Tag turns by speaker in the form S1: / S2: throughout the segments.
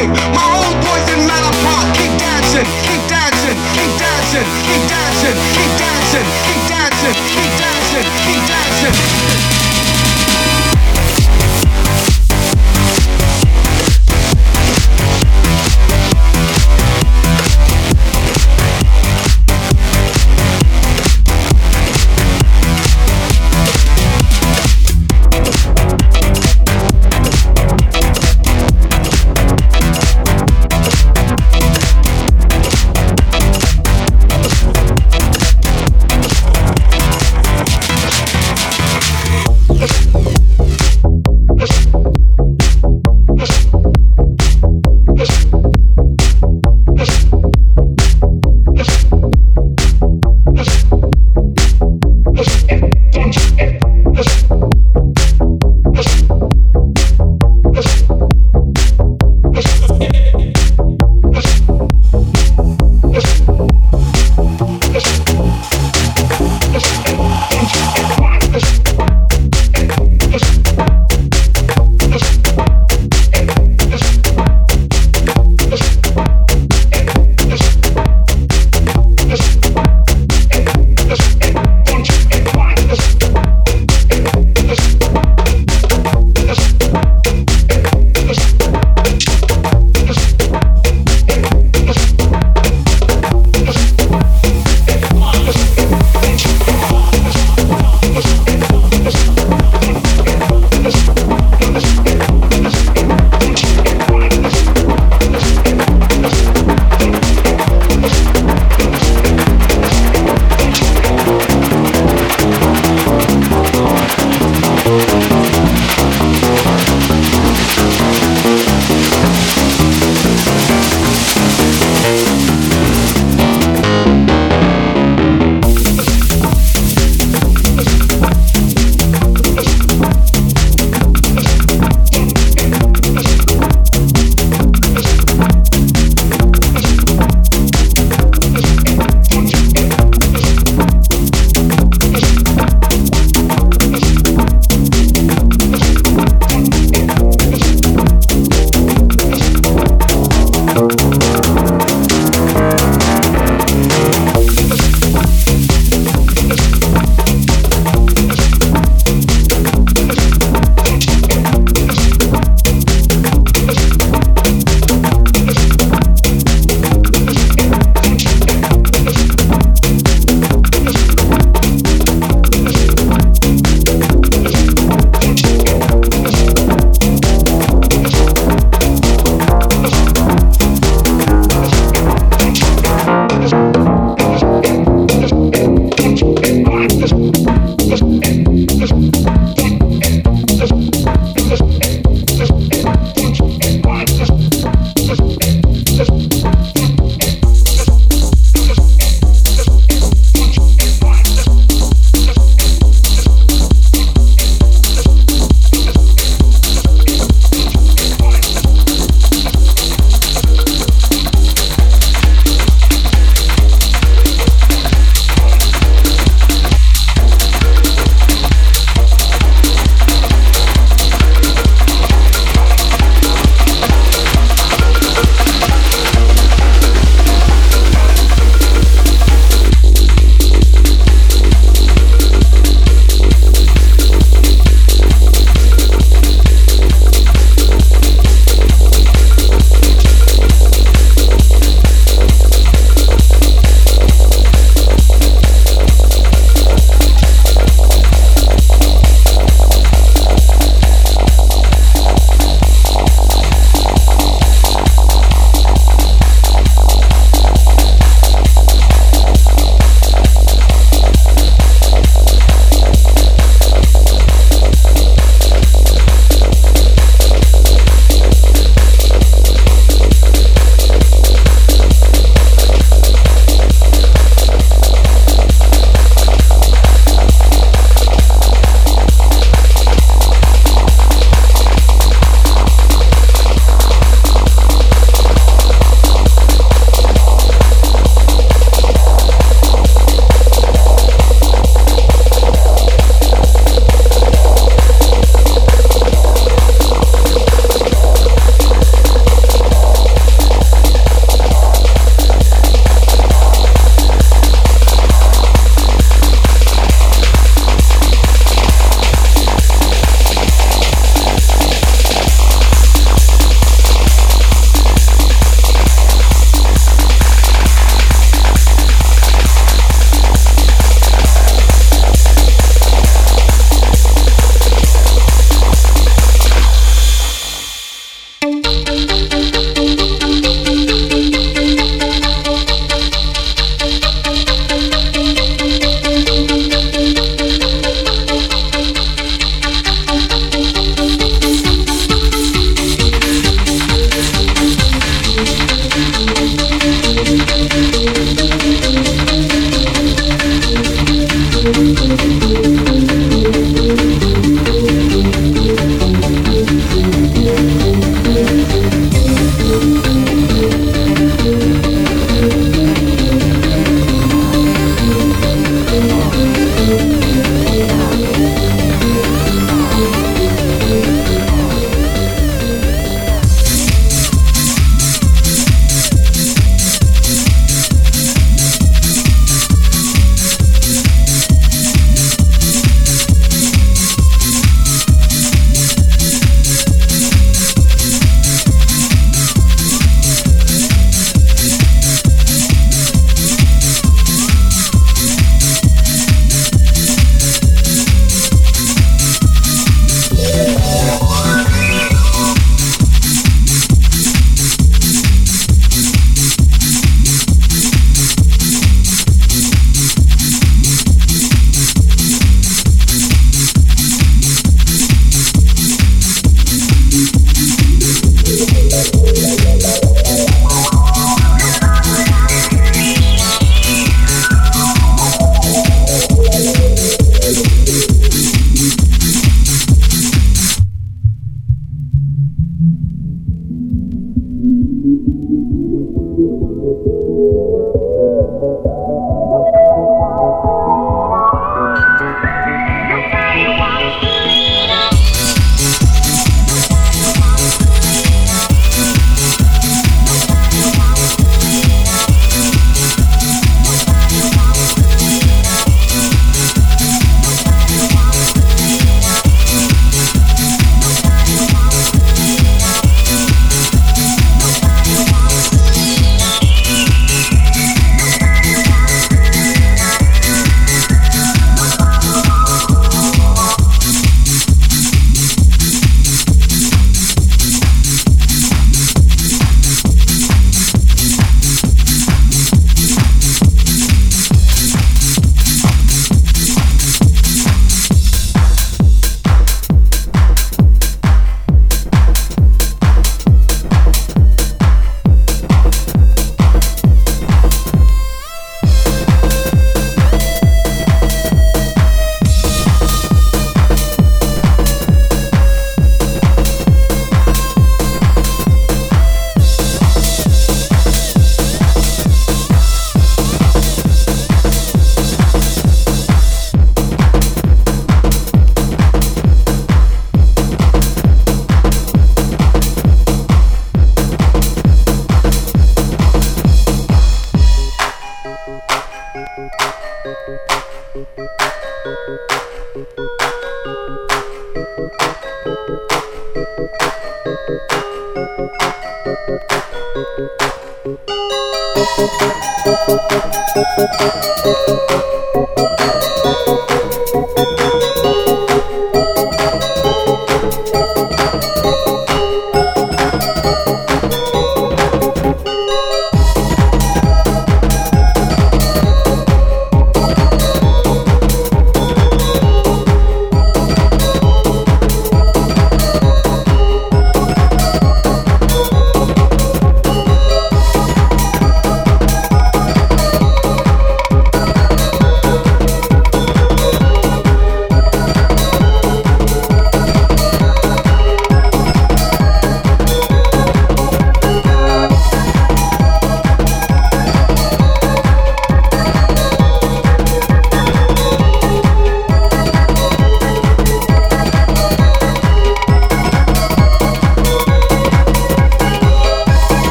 S1: dancing. My old boys in Manor Park, keep dancing, keep dancing, keep dancing, keep dancing, keep dancing, keep dancing, keep dancing. Keep dancing.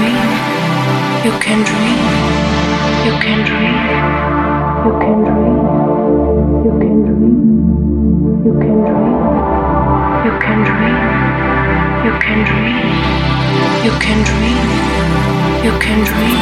S2: dream, you can dream, you can dream, you can dream, you can dream, you can dream, you can dream, you can dream, you can dream, you can dream.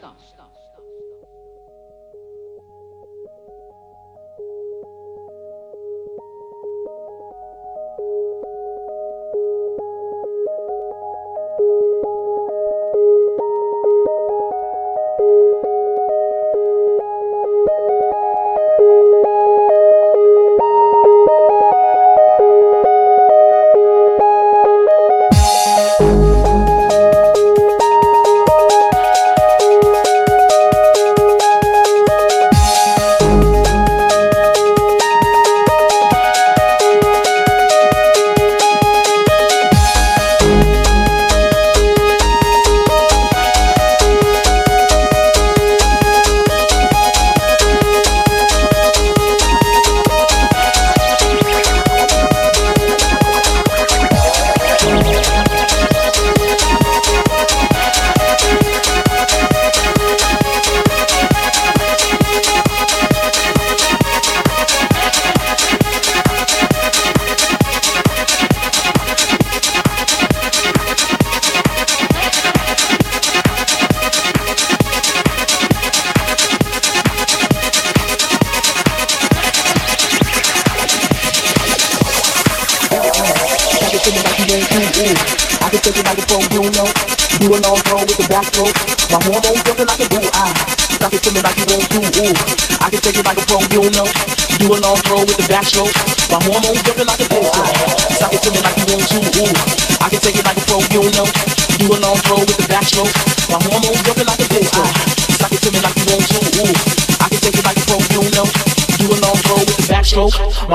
S3: My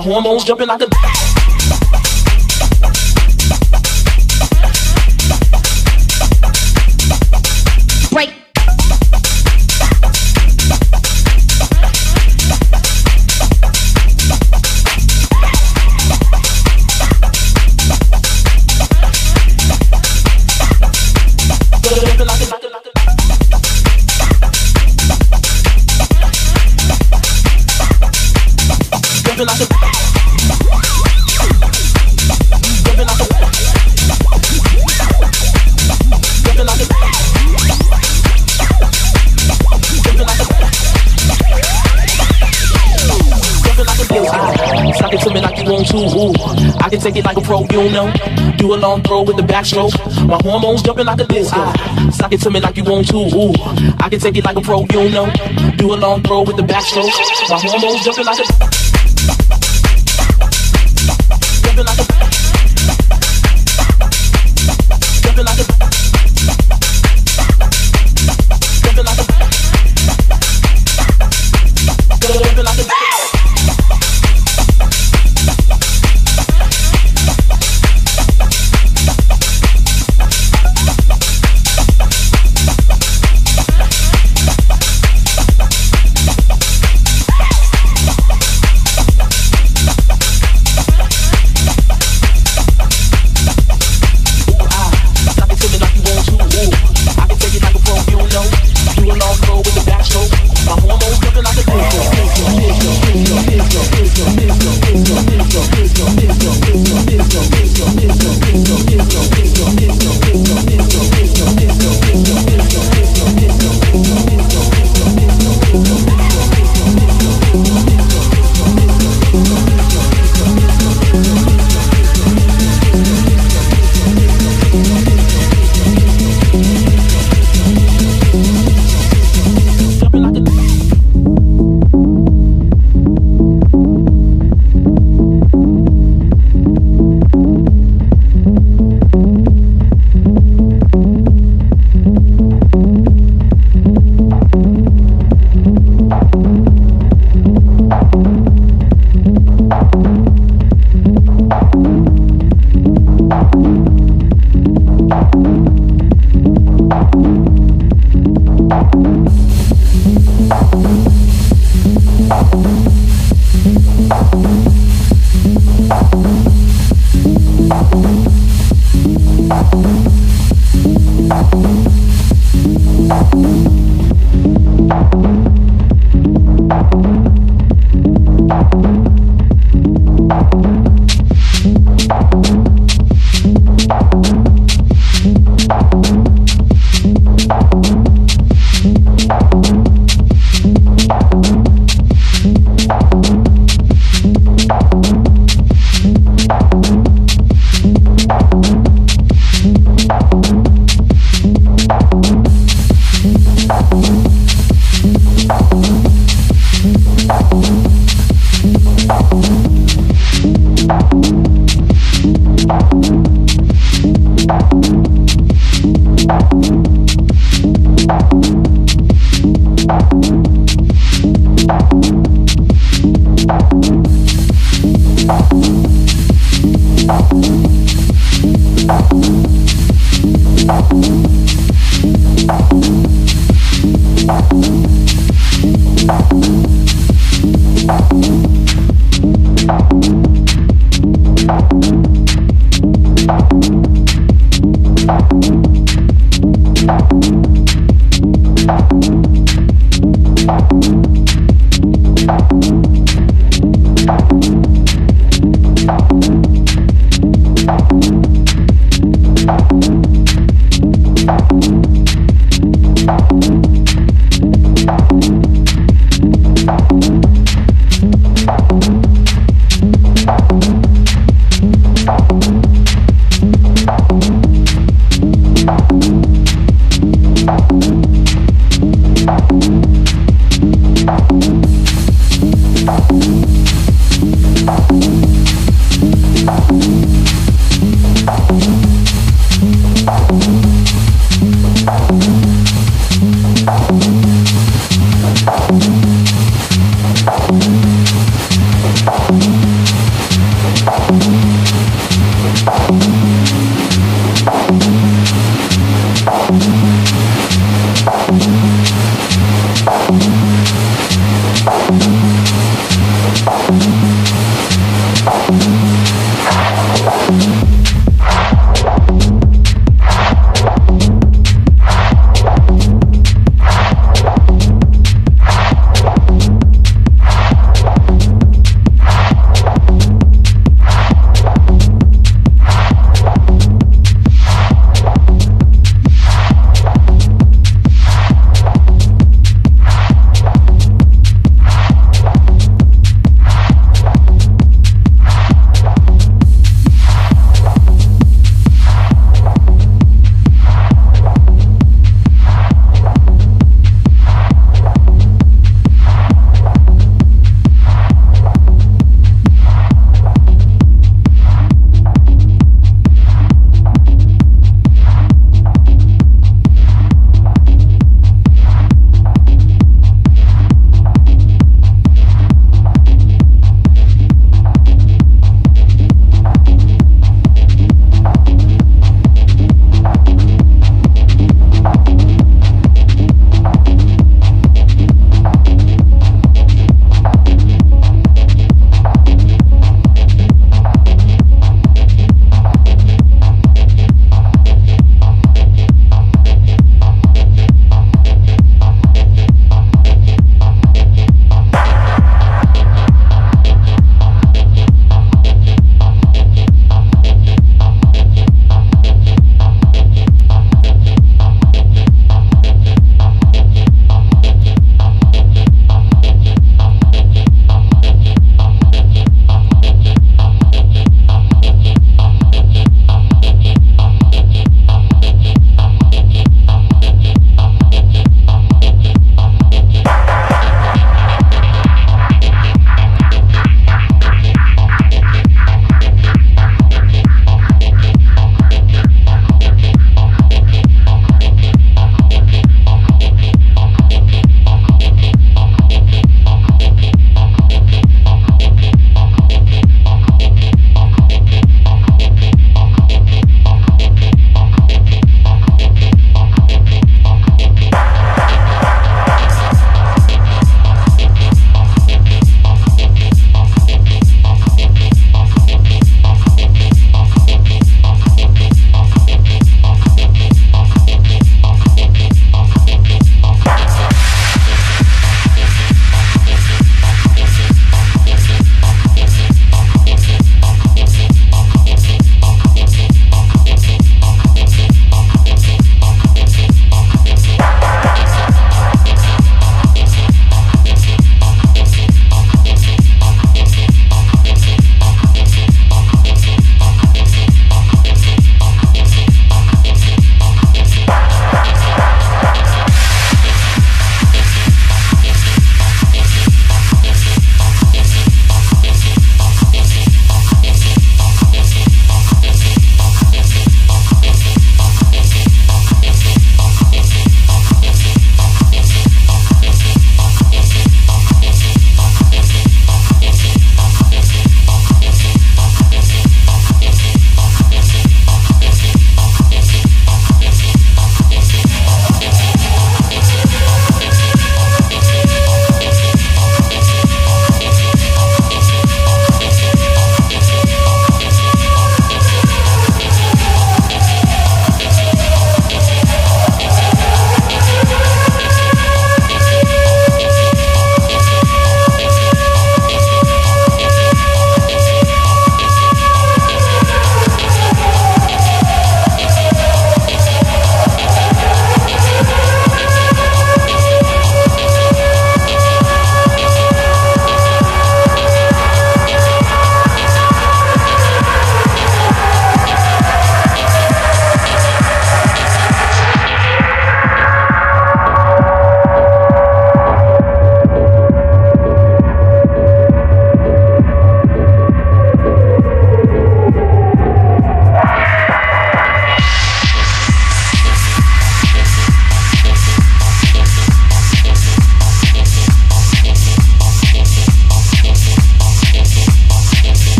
S4: hormones jumping like a. Throw with the backstroke. My hormones jumping like a disco. Suck it to me like you want to. Ooh, I can take it like a pro, you know. Do a long throw with the backstroke. My hormones jumping like a Thank